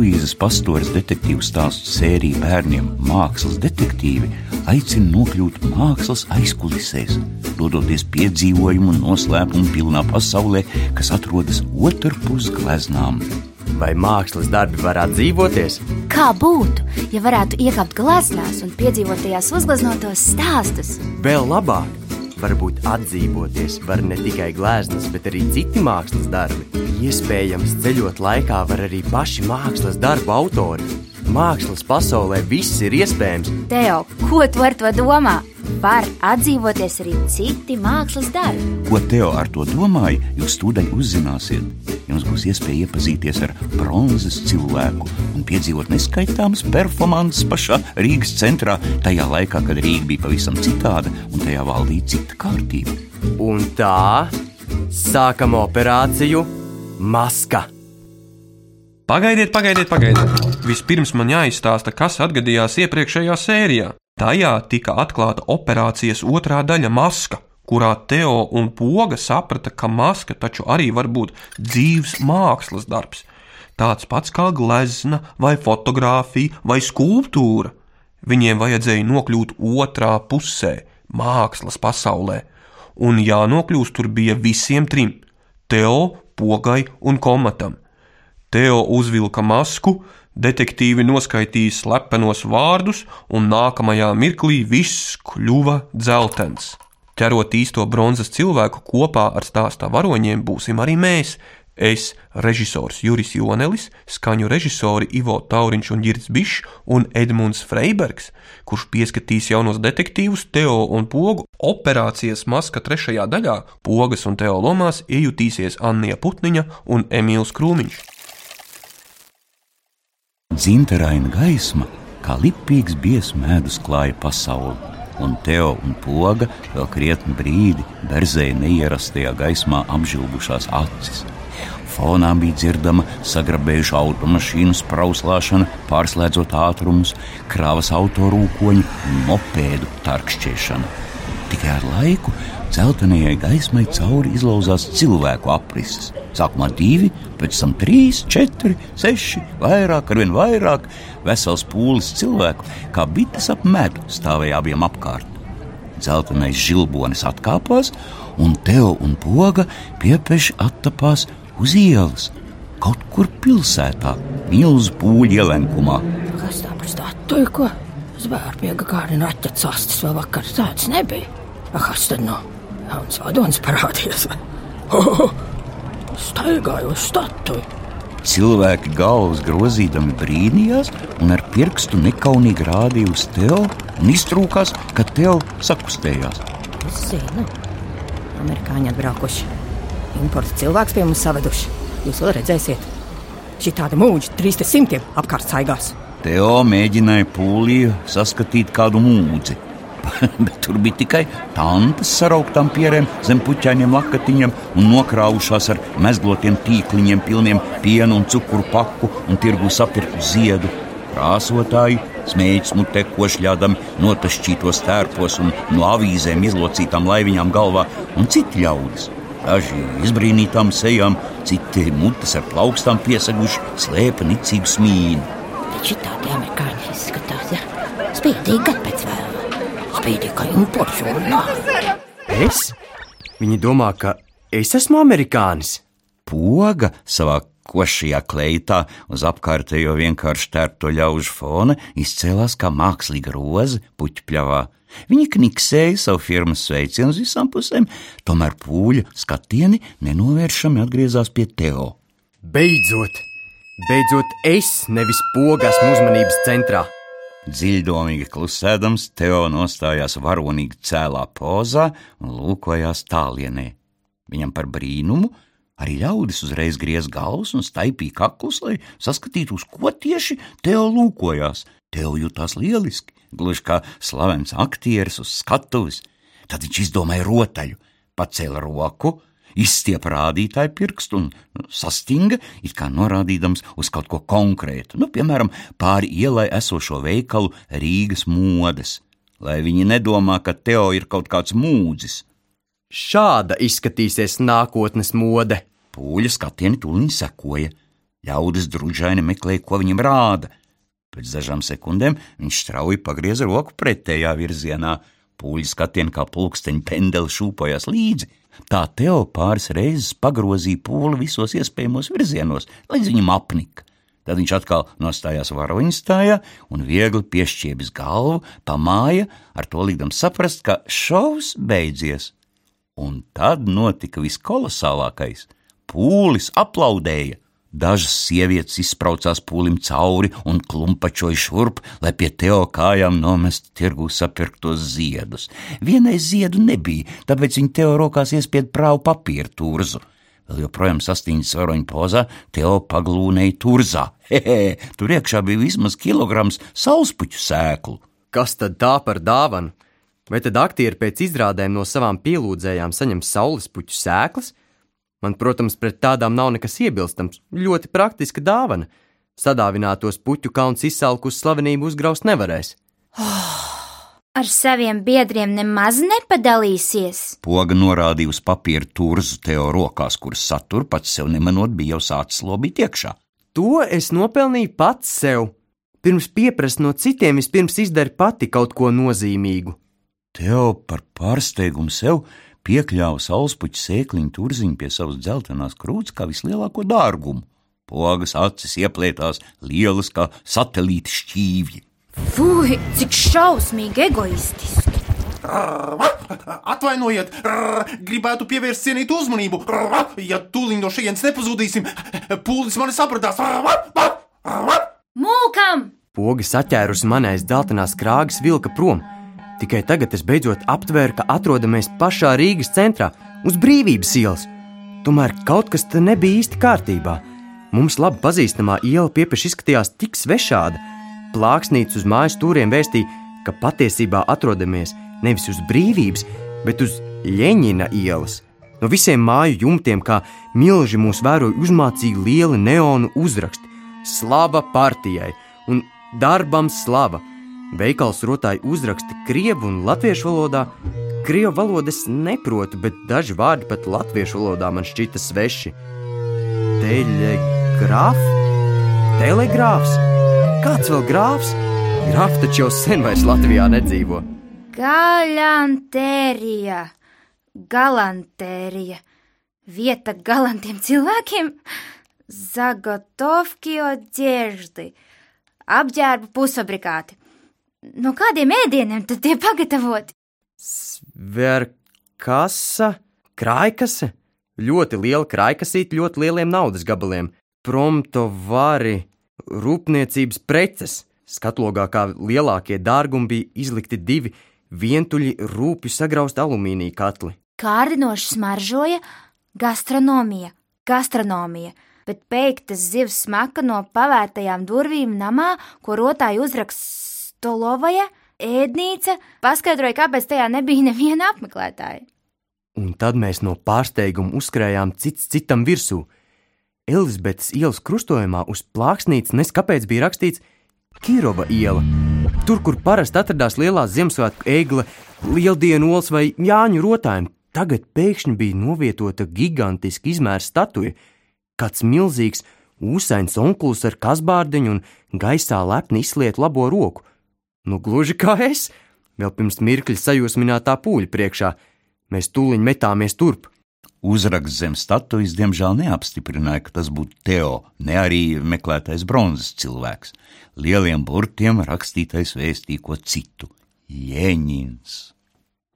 Luīzes Pastoras detektīvu stāstu sērija bērniem Mākslas detektīvi aicina nokļūt mākslas aizkulisēs, dodoties piedzīvojumu un noslēpumu pilnā pasaulē, kas atrodas otrpus gleznām. Vai mākslas darbi varētu dzīvoties? Kā būtu, ja varētu iekāpt gleznās un piedzīvot tajās uzgleznotos stāstus? Vēl labāk! Varbūt atdzīvoties var ne tikai gleznas, bet arī citi mākslas darbi. Iespējams, ceļot laikā var arī paši mākslas darbu autori. Mākslas pasaulē viss ir iespējams. Teo, ko tu ar to domā? Var atdzīvoties arī citi mākslas darbi. Ko Teo ar to domāja, jūs tūdaļ uzzināsiet. Jums būs iespēja iepazīties ar bronzas cilvēku un piedzīvot neskaitāmas performances pašā Rīgas centrā, tajā laikā, kad Rīga bija pavisam citāda un tajā valdīja cita kārtība. Un tā sākam operāciju Maska. Pagaidiet, pagaidiet, pagaidiet. Vispirms man jāizstāsta, kas atgadījās iepriekšējā sērijā. Tajā tika atklāta operācijas otrā daļa - maska, kurā Teo un Poga saprata, ka maska taču arī var būt dzīves mākslas darbs. Tāds pats kā glezna, vai fotografija, vai skulptūra. Viņiem vajadzēja nokļūt otrā pusē, mākslas pasaulē, un jānokļūst tur bija visiem trim - Teo, Pogai un Komatam. Teo uzvilka masku, detektīvi noskaitīja slepenos vārdus, un nākamajā mirklī viss kļuva dzeltens. Ķerot īsto bronzas cilvēku kopā ar stāstā varoņiem, būsim arī mēs. Es, režisors Juris Jonelis, skaņu režisori Ivo Tauriņš un Girts Bišs un Edmunds Freibergs, kurš pieskatīs jaunos detektīvus Teo un Pogu operācijas maska trešajā daļā, Pogas un Teo lomās iejutīsies Annija Putniņa un Emīls Krūmiņš. Dzintaraina gaisma, kā lipīgs biezs medus klāja pasauli, un Teo un Poga vēl krietni brīdi berzēja neierastajā gaismā apžilbušās acis. Fonā bija dzirdama sagrabējuša automašīnu sprauslāšana, pārslēdzot ātrumus, krāvas autorūkoņu un mopēdu tarkšķiešana. Tikai ar laiku Celtenajai gaismai cauri izlauzās cilvēku aprises. Sākumā divi, pēc tam trīs, četri, seši, vairāk, arvien vairāk. Vesels pūlis cilvēku, kā bites ap medu, stāvēja abiem apkārt. Zeltenais žilbonis atkāpās, un Teo un Poga piepeši attapās uz ielas, kaut kur pilsētā, milzu pūļu ielenkumā. Kas tā par statuju, ko? Zvērpiega kārina raķetes astes vēl vakar tāds nebija. Kas tad no? Jauns vadonis parādījās. Oh, staigāju statuju. Cilvēki galvas grozīdami brīnījās un ar pirkstu nekaunīgi rādīja uz Teo un iztrūkās, ka Teo sakustējās. Es zinu, amerikāņi atbraukuši. Importa cilvēks pie mums saveduši. Jūs vēl redzēsiet. Šī tāda mūģa, trīs simtiem apkārt staigās. Teo mēģināja pūlī saskatīt kādu mūdzi. bet tur bija tikai tantes sarauktām pierēm, zem puķainiem lakatiņiem un nokrāvušās ar mezglotiem tīkliņiem, pilniem piena un cukuru paku un tirgu sapirku ziedu. Krāsotāji, smēķis mutē košļādami notašķītos tērpos un no avīzēm izlocītām laiviņām galvā un citi ļaudis. Daži izbrīnītām sejām, citi mutes ar plaukstām piesaguši, slēpa nicīgu smīnu. Taču tādi amerikāņi izskatās, ja? Spīdīgi gadu pēc vēl spīdīgi kā imports žurnāli. Es? Viņi domā, ka es esmu amerikānis. Poga savā košajā kleitā uz apkārtējo vienkārši tērpto ļaužu fona izcēlās kā mākslīga roze puķpļavā. Viņi kniksēja savu firmas sveicienu uz visām pusēm, tomēr pūļa skatieni nenovēršami atgriezās pie Teo. Beidzot! Beidzot, es nevis pogas uzmanības centrā! Dziļdomīgi klusēdams, Teo nostājās varonīgi cēlā pozā un lūkojās tālienē. Viņam par brīnumu arī ļaudis uzreiz griez galvas un staipīja kaklus, lai saskatītu, uz ko tieši Teo lūkojās. Teo jutās lieliski, gluži kā slavens aktieris uz skatuves. Tad viņš izdomāja rotaļu, pacēla roku izstiepa rādītāju pirkstu un nu, sastinga, it kā norādīdams uz kaut ko konkrētu, nu, piemēram, pāri ielai esošo veikalu Rīgas modes, lai viņi nedomā, ka Teo ir kaut kāds mūdzis. Šāda izskatīsies nākotnes mode. Pūļa skatieni tūlīt sekoja. Ļaudis druģaini meklēja, ko viņam rāda. Pēc dažām sekundēm viņš strauji pagrieza roku pretējā virzienā. Pūļu skatieni kā pulksteņa pendeli šūpojas līdzi. Tā Teo pāris reizes pagrozīja pūli visos iespējamos virzienos, līdz viņam apnika. Tad viņš atkal nostājās varoņstājā un viegli piešķiebis galvu, pamāja, ar to līdam saprast, ka šovs beidzies. Un tad notika viskolosālākais. Pūlis aplaudēja. Dažas sievietes izspraucās pūlim cauri un klumpačoja šurp, lai pie Teo kājām nomestu tirgu sapirktos ziedus. Vienai ziedu nebija, tāpēc viņa Teo rokās iespied prāvu papīra turzu. Vēl joprojām sastīņas varoņa pozā, Teo paglūnēja turzā. Hehe, tur iekšā bija vismaz kilograms sauspuķu sēklu. Kas tad tā par dāvanu? Vai tad aktieri pēc izrādēm no savām pielūdzējām saņem saules puķu sēklas? Man, protams, pret tādām nav nekas iebilstams. Ļoti praktiska dāvana. Sadāvinātos puķu kauns izsalkus slavenību uzgraust nevarēs. Ar saviem biedriem nemaz nepadalīsies. Poga norādīja uz papīra turzu Teo rokās, kuras satura pats sev nemanot bija jau sācis lobīt iekšā. To es nopelnīju pats sev. Pirms pieprast no citiem, vispirms izdari pati kaut ko nozīmīgu. Teo par pārsteigumu sev piekļāva saulespuķa sēkliņu turziņu pie savas dzeltenās krūts kā vislielāko dārgumu. Pogas acis ieplētās lielas kā satelīta šķīvji. Fui, cik šausmīgi egoistiski! Atvainojiet, gribētu pievērst cienītu uzmanību. Ja tūlīt no šejienes nepazudīsim, pūlis mani sapratās. Mūkam! Poga saķērusi manais dzeltenās krāgas vilka prom. Tikai tagad es beidzot aptvēru, ka atrodamies pašā Rīgas centrā, uz brīvības ielas. Tomēr kaut kas te nebija īsti kārtībā. Mums labi pazīstamā iela piepeši izskatījās tik svešāda. Plāksnīts uz mājas stūriem vēstīja, ka patiesībā atrodamies nevis uz brīvības, bet uz Ļeņina ielas. No visiem māju jumtiem, kā milži mūs vēroja uzmācīgi lieli neonu uzraksti - Slava partijai un darbam slava! Veikals rotāja uzraksti krievu un latviešu valodā. Krievu valodas neprotu, bet daži vārdi pat latviešu valodā man šķita sveši. Telegrāf? Telegrāfs? Kāds vēl grāfs? Grāfs taču jau sen vairs Latvijā nedzīvo. Galantērija, galantērija, vieta galantiem cilvēkiem, zagotovki odieždi, apģērba pusfabrikāti. No kādiem ēdieniem tad tie pagatavoti? Sverkasa, krājkase, ļoti liela krājkasīte, ļoti lieliem naudas gabaliem, promptovari, rūpniecības preces. Skatlogā kā lielākie dārgumi bija izlikti divi vientuļi rūpju sagrausti alumīnija katli. Kārdinoši smaržoja gastronomija, gastronomija, bet peiktas zivs smaka no pavērtajām durvīm namā, ko rotāja uzraksts Stolovaja, ēdnīca, paskaidroja, kāpēc tajā nebija neviena apmeklētāja. Un tad mēs no pārsteiguma uzkrājām cits citam virsū. Elizabetes ielas krustojumā uz plāksnītes neskapēc bija rakstīts Kirova iela. Tur, kur parasti atradās lielā Ziemassvētku egle, lieldienu olas vai Jāņu rotājiem, tagad pēkšņi bija novietota gigantiska izmēra statuja, kāds milzīgs, ūsains onkulis ar kasbārdiņu un gaisā lepni izsliet labo roku. Nu, gluži kā es, vēl pirms mirkļa sajūsminātā pūļa priekšā. Mēs tūliņ metāmies turp. Uzraksts zem statujas diemžēl neapstiprināja, ka tas būtu Teo, ne arī meklētais bronzas cilvēks. Lieliem burtiem rakstītais vēstīja ko citu - Jēņins.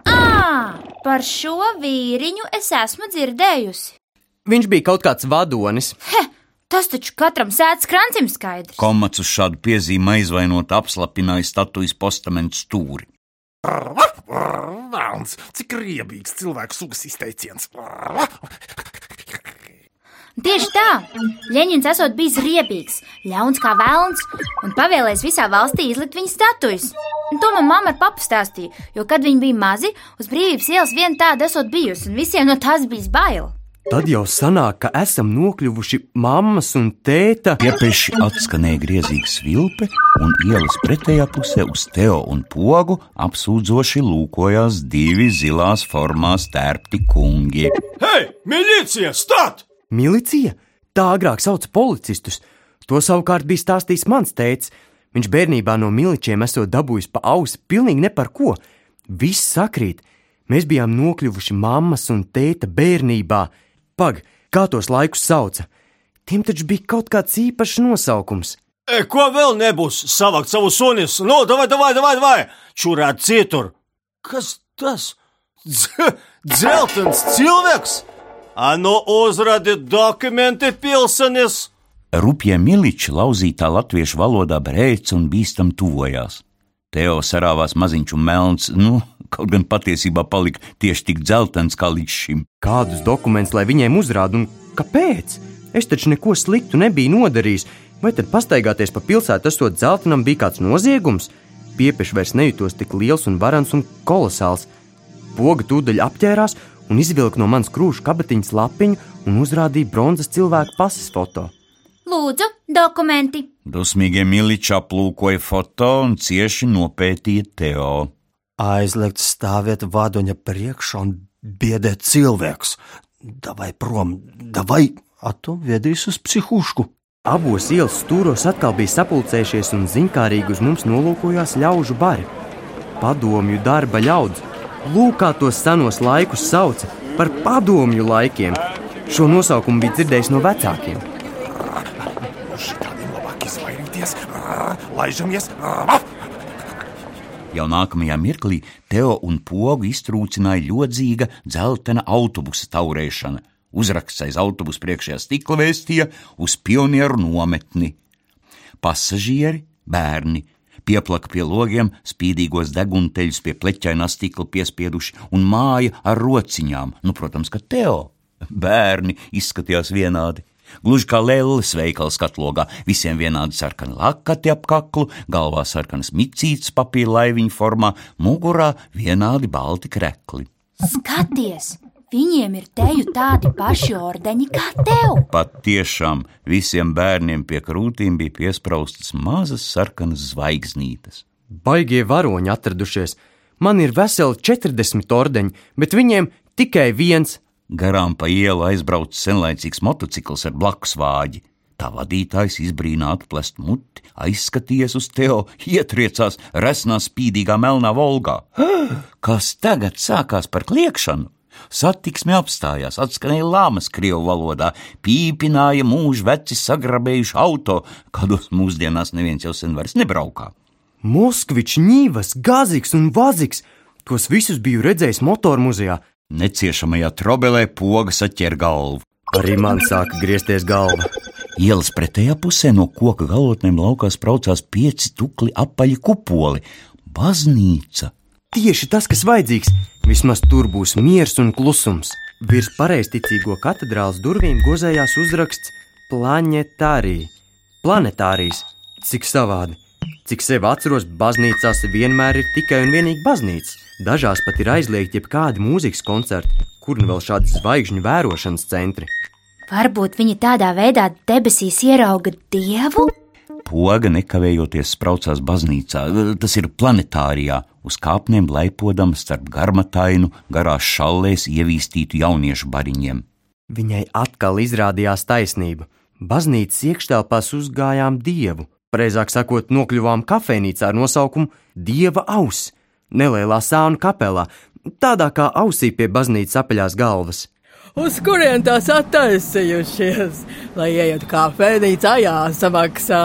Ā, par šo vīriņu es esmu dzirdējusi. Viņš bija kaut kāds vadonis. He, tas taču katram sēdz krancim skaidrs. Komats uz šādu piezīmi aizvainot apslapināja statujas postamentu stūri. Velns, cik riebīgs cilvēku sugas izteiciens. Tieši tā, Ļeņins esot bijis riebīgs, ļauns kā vēlns un pavēlējis visā valstī izlikt viņa statujas. Un To man mamma ar papu stāstīja, jo, kad viņi bija mazi, uz brīvības ielas viena tāda esot bijusi, un visiem no tās bija bail. Tad jau sanāk, ka esam nokļuvuši mammas un tēta. Piepeši atskanēja griezīga svilpe, un ielas pretējā pusē uz Teo un pogu apsūdzoši lūkojās divi zilās formās tērpti kungi. Hei, milicija, stāv! Milicija? Tā agrāk sauca policistus. To savukārt bija stāstījis mans tēvs. Viņš bērnībā no miličiem esot dabūjis pa ausi pilnīgi ne par ko. Viss sakrīt. Mēs bijām nokļuvuši mammas un tēta bērnībā. Pag, kā tos laikus sauca? Tiem taču bija kaut kāds īpašs nosaukums. E, ko vēl nebūs? Savākt savu sunis, no, davai, davai, davai, davai! Čurāt citur! Kas tas? Dz dzeltens cilvēks! Ano uzrādi dokumenti pilsenis! Rupja miliči lauzītā latviešu valodā brēc un bīstam tuvojās. Teo sarāvās maziņš un melns, nu, kaut gan patiesībā palika tieši tik dzeltens kā līdz šim. Kādus dokumentus lai viņiem uzrāda un kāpēc? Es taču neko sliktu nebiju nodarījis, vai tad pastaigāties pa pilsētu esot dzeltenam bija kāds noziegums? Piepešs vairs nejūtos tik liels un varans un kolosāls. Poga tūdaļ apģērās un izvilka no manas krūšu kabatiņas lapiņu un uzrādīja bronzas cilvēku pases foto. Lūdzu, dokumenti! Dusmīgie miliči aplūkoja foto un cieši nopētīja Teo. Aizliegt stāvēt vadoņa priekšā un biedēt cilvēks. Davai prom, davai, atu vedīs uz psihušku. Abos ielas stūros atkal bija sapulcējušies un zinkārīgi uz mums nolūkojās ļaužu bari. Padomju darba ļaudis. Lūk, kā tos senos laikus sauca par padomju laikiem. Šo nosaukumu bija dzirdējis no vecākiem. Šitādiem labāk izvairīties. Laižamies! Jau nākamajā mirklī Teo un pogu iztrūcināja ļodzīga dzeltena autobusa taurēšana. Uzraksts aiz autobusa priekšējā stikla vēstīja uz pionieru nometni. Pasažieri, bērni, pieplaka pie logiem, spīdīgos degunteļus pie pleķainā stikla piespieduši un māja ar rociņām. Nu, protams, ka Teo bērni izskatījās vienādi. Gluži kā lēlis veikals katlogā, visiem vienādi sarkani lakati ap kaklu, galvā sarkanas micītes papīra laiviņu formā, mugurā vienādi balti krekli. Skaties! Viņiem ir teju tādi paši ordeņi kā tev! Pat tiešām visiem bērniem pie krūtīm bija piespraustas mazas sarkanas zvaigznītes. Baigie varoņi atradušies. Man ir veseli 40 ordeņi, bet viņiem tikai viens. Garām pa ielu aizbrauca senlaicīgs motocikls ar blakus vāģi. Tā vadītājs izbrīnāti plest muti, aizskaties uz Teo, ietriecās resnā spīdīgā melnā volgā. Kas tagad sākās par kliekšanu? Satiksme apstājās, atskanēja lāmas krievu valodā, pīpināja mūžu veci sagrabējuši auto, kādos mūsdienās neviens jau sen vairs nebraukā. Moskvičs, Nīvas, Gaziks un Vaziks. Tos visus biju redzējis motormuzejā. Neciešamajā trobelē poga saķer galvu. Arī man sāka griezties galva. Ielas pretējā pusē no koka galotnēm laukās braucās pieci tukli apaļi kupoli - baznīca. Tieši tas, kas vajadzīgs. Vismaz tur būs miers un klusums. Virs pareizticīgo katedrāles durvīm gozējās uzraksts Planetārija. Planetārijas, cik savādi. Cik sev atceros, baznīcās vienmēr ir tikai un vienīgi baznīca. Dažās pat ir aizliegti jebkādi mūzikas koncerti, kur nu vēl šādi zvaigžņu vērošanas centri. Varbūt viņi tādā veidā debesīs ierauga dievu? Poga nekavējoties spraucās baznīcā, tas ir planetārijā, uz kāpnēm laipodam starp garmatainu, garās šallēs ievīstītu jauniešu bariņiem. Viņai atkal izrādījās taisnība. Baznīcas iekštelpās uzgājām dievu, precīzāk sakot, nokļuvām kafejnīcā ar nosaukumu Dieva auss, nelielā sānu kapelā, tādā kā ausī pie baznīcas apaļās galvas. Uz kurien tās attaisījušies? Lai ietu kafejnīcā, jāsamaksā.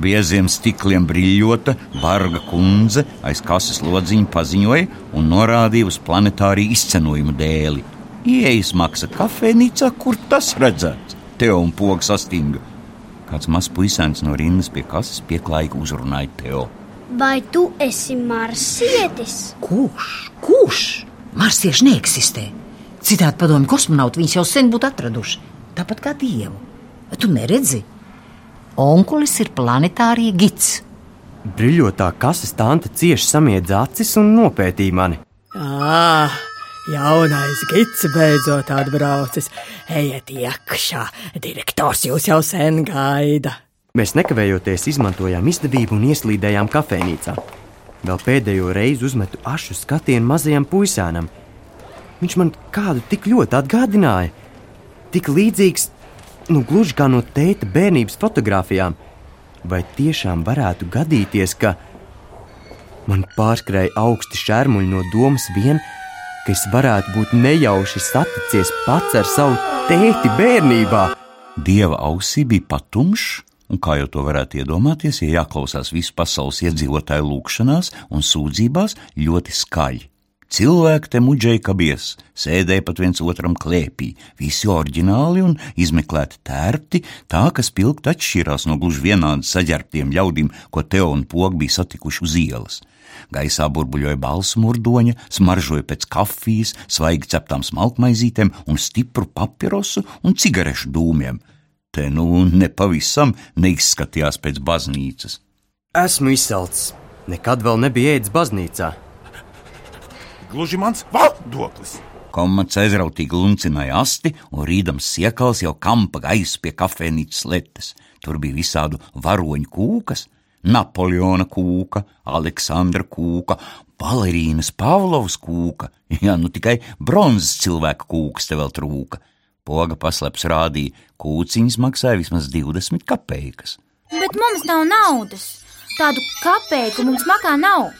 Bieziem stikliem brīļota, barga kundze aiz kases lodziņa paziņoja un norādīja uz planetāriju izcenojumu dēli. Ieejas maksa kafejnīcā, kur tas redzēts? Teo un pogas sastinga. Kāds mazs puisēns no rindas pie kases pieklājīgi uzrunāja Teo. Vai tu esi marsietis? Kurš? Kurš? Marsieši neeksistē. Citādi padomju kosmonauti viņus jau sen būtu atraduši. Tāpat kā dievu. Tu neredzi? Onkulis ir planetārija gids. Brīļotā kases tante cieši samiedza acis un nopētīja mani. Ah, jaunais gids beidzot atbraucis. Ejiet iekšā, direktors jūs jau sen gaida. Mēs nekavējoties izmantojām izdevību un ieslīdējām kafejnīcā. Vēl pēdējo reizi uzmetu ašu skatienu mazajam puisēnam. Viņš man kādu tik ļoti atgādināja, tik līdzīgs nu gluži kā no tēta bērnības fotografijām. Vai tiešām varētu gadīties, ka man pārskrēja augsti šermuļi no domas vien, ka es varētu būt nejauši saticies pats ar savu tēti bērnībā? Dieva ausī bija patumšs, un kā jau to varētu iedomāties, ja jāklausās visu pasaules iedzīvotāju lūgšanās un sūdzībās ļoti skaļi. Cilvēki te muģēja kabies, sēdēja pat viens otram klēpī, visi oriģināli un izmeklēti tērpti, tā ka spilgti atšķirās no gluži vienādi saģērbtiem ļaudīm, ko Teo un Poga bija satikuši uz ielas. Gaisā burbuļoja balsu murdoņa, smaržoja pēc kafijas, svaigi ceptām smalkmaizītēm un stipru papirosu un cigarešu dūmiem. Te nu nepavisam neizskatījās pēc baznīcas. Esmu izsalcis. Nekad vēl nebija ēdis baznīcā. Gluži mans valdoklis. Komats aizrautīgi luncināja asti, un rīdams siekals jau kampa gaisu pie kafejnīcas letes. Tur bija visādu varoņu kūkas, Napoleona kūka, Aleksandra kūka, Valerīnas Pavlovas kūka, ja nu tikai bronzas cilvēka kūkas te vēl trūka. Poga pasleps rādīja, kūciņas maksāja vismaz 20 kapeikas. Bet mums nav naudas. Tādu kapeiku mums makā nav.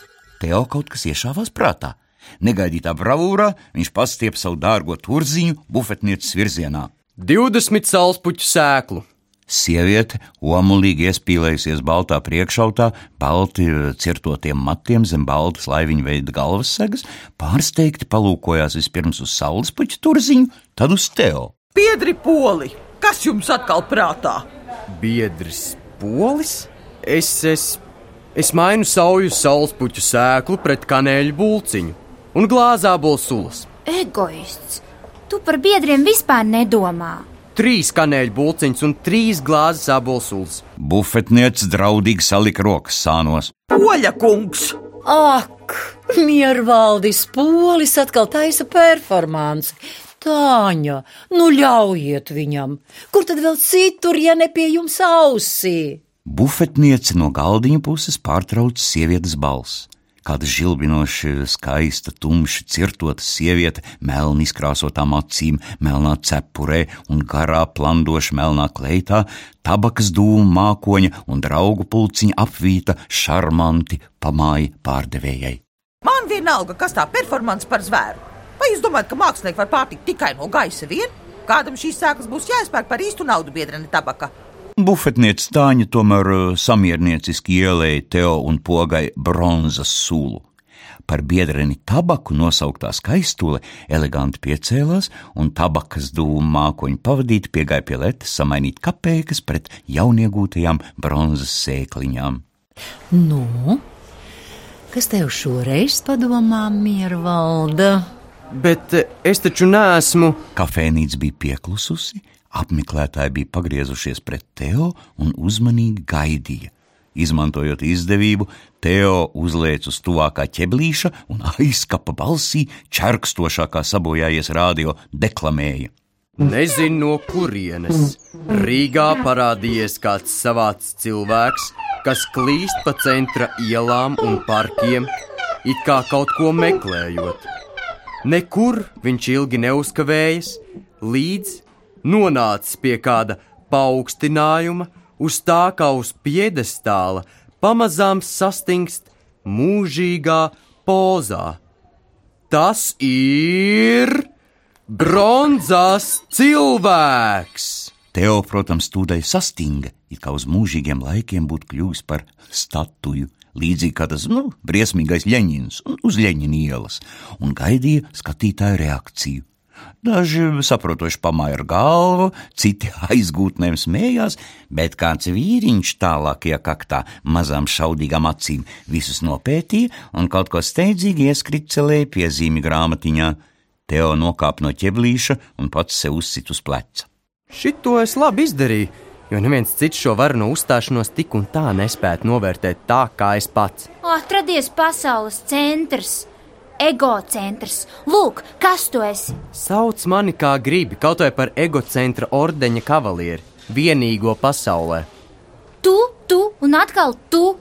Teo kaut kas iešāvās prātā. Negaidītā bravūrā viņš pastiep savu dārgo turziņu bufetnieces virzienā. 20 salspuķu sēklu. Sieviete, omulīgi iespīlējusies baltā priekšautā, balti cirtotiem matiem zem baltas laiviņa veida galvas segas, pārsteigti palūkojās vispirms uz saules puķu turziņu, tad uz Teo. Biedri poli, kas jums atkal prātā? Biedrs polis? Es, es, es mainu sauju saulespuķu sēklu pret kanēļu bulciņu un glāzā bolsulas. Egoists! Tu par biedriem vispār nedomā. Trīs kanēļu bulciņas un trīs glāzes abolsulas. Bufetniece draudīgi salika rokas sānos. Poļa kungs! Ak, miervaldis polis atkal taisa performanci. Tāņa, nu ļaujiet viņam, kur tad vēl citur, ja ne pie jums ausī? Bufetniece no galdiņa puses pārtrauc sievietes balss. Kāda žilbinoša, skaista, tumša, cirtota sieviete, melni izkrāsotām acīm, melnā cepurē un garā, plandoša melnā kleitā, tabakas dūmu mākoņa un draugu pulciņa apvīta šarmanti pamāja pārdevējai. Man vienalga, kas tā performance par zvēru. Vai jūs domājat, ka mākslinieki var pārtikt tikai no gaisa vien? Kādam šīs sēklas būs jāizpērk par īstu naudu biedreni tabaka? Bufetniece Tāņa tomēr uh, samiernieciski ielēja Teo un pogai bronzas sulu. Par biedreni tabaku nosauktā skaistule eleganti piecēlās, un tabakas dūmu mākoņu pavadīti piegāja pie letes samainīt kapeikas pret jauniegūtajām bronzas sēkliņām. Nu, kas tev šoreiz padomā, miervalda? Bet eh, es taču neesmu. Kafejnīca bija pieklususi, apmeklētāji bija pagriezušies pret Teo un uzmanīgi gaidīja. Izmantojot izdevību, Teo uzlēca uz tuvākā ķeblīša un aizkapa balsī, čerkstošākā sabojājies rādio, deklamēja. Nezinu no kurienes. Rīgā parādījies kāds savāds cilvēks, kas klīst pa centra ielām un parkiem, it kā kaut ko meklējot. Nekur viņš ilgi neuzkavējas, līdz nonācis pie kāda paaugstinājuma, uz tā kā uz piedestāla, pamazām sastingst mūžīgā pozā. Tas ir bronzas cilvēks! Teo, protams, tūdaļ sastinga, it kā uz mūžīgiem laikiem būtu kļuvis par statuju, līdzīgi kā tas, nu, briesmīgais Ļeņins uz Ļeņina ielas, un gaidīja skatītāju reakciju. Daži saprotoši pamāja ar galvu, citi aizgūtnēm smējās, bet kāds vīriņš tālākajā kaktā mazām šaudīgām acīm visus nopētīja un kaut ko steidzīgi ieskricelēja piezīmi grāmatiņā. Teo nokāpa no ķeblīša un pats sev uzsit uz pleca. Šito es labi izdarīju, jo neviens cits šo varno uzstāšanos tik un tā nespētu novērtēt tā, kā es pats. Atradies pasaules centrs! Egocentrs. Lūk, kas tu esi? Sauc mani kā gribi, kaut vai par egocentra ordeņa kavalieri, vienīgo pasaulē. Tu, tu un atkal tu.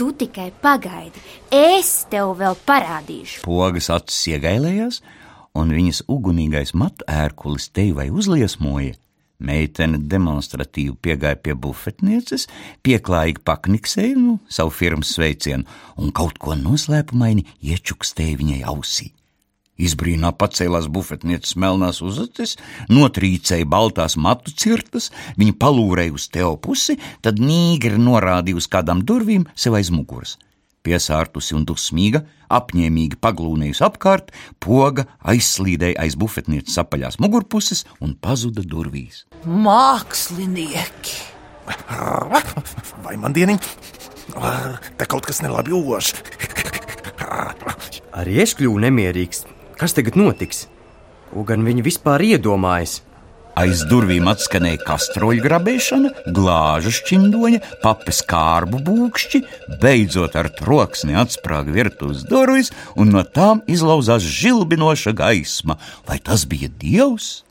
Tu tikai pagaidi, es tev vēl parādīšu. Pogas acis iegailējās, un viņas ugunīgais matu ērkulis te vai uzliesmoja. Meitene demonstratīvi piegāja pie bufetnieces, pieklājīgi pakniksēja nu, savu firmas sveicienu un kaut ko noslēpumaini iečukstēja viņai ausī. Izbrīnā pacēlās bufetnieces melnās uzacis, notrīcēja baltās matu cirtas, viņa palūrēja uz Teo pusi, tad nīgri norādīja uz kādām durvīm sev aiz muguras piesārtusi un dusmīga, apņēmīgi paglūnējusi apkārt, poga aizslīdēja aiz bufetnieces apaļās mugurpuses un pazuda durvīs. Mākslinieki! Vai man dieniņ? Te kaut kas nelabi ož. Arī es kļuvu nemierīgs. Kas tagad notiks? Ko gan viņi vispār iedomājas? Aiz durvīm atskanēja kastroļu grabēšana, glāžu šķindoņa, papes kārbu būkšķi, beidzot ar troksni atsprāga virtuves durvis, un no tām izlauzās žilbinoša gaisma. Vai tas bija dievs?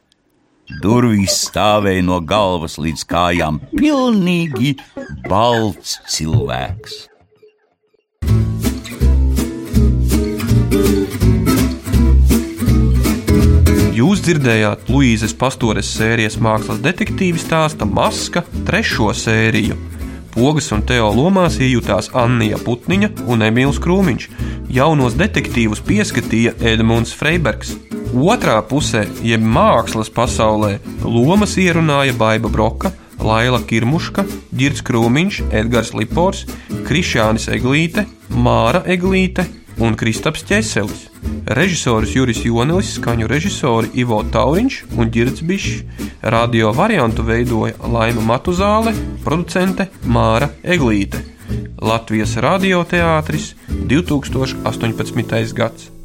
Durvīs stāvēja no galvas līdz kājām pilnīgi balts cilvēks. Jūs dzirdējāt Luīzes Pastores sērijas mākslas detektīvu stāsta Maska trešo sēriju. Pogas un Teo lomās iejutās Anna Putniņa un Emīls Krūmiņš. Jaunos detektīvus pieskatīja Edmunds Freibergs. Otrā pusē, jeb mākslas pasaulē, lomas ierunāja Baiva Broka, Laila Kirmuška, Girts Krūmiņš, Edgars Lipors, Krišānis Eglīte, Māra Eglīte un Kristaps Ķeselis režisors Juris Jonelis, skaņu režisori Ivo Tauriņš un Girts Bišs. Radio variantu veidoja Laima Matuzāle, producente Māra Eglīte. Latvijas radioteātris 2018. gads.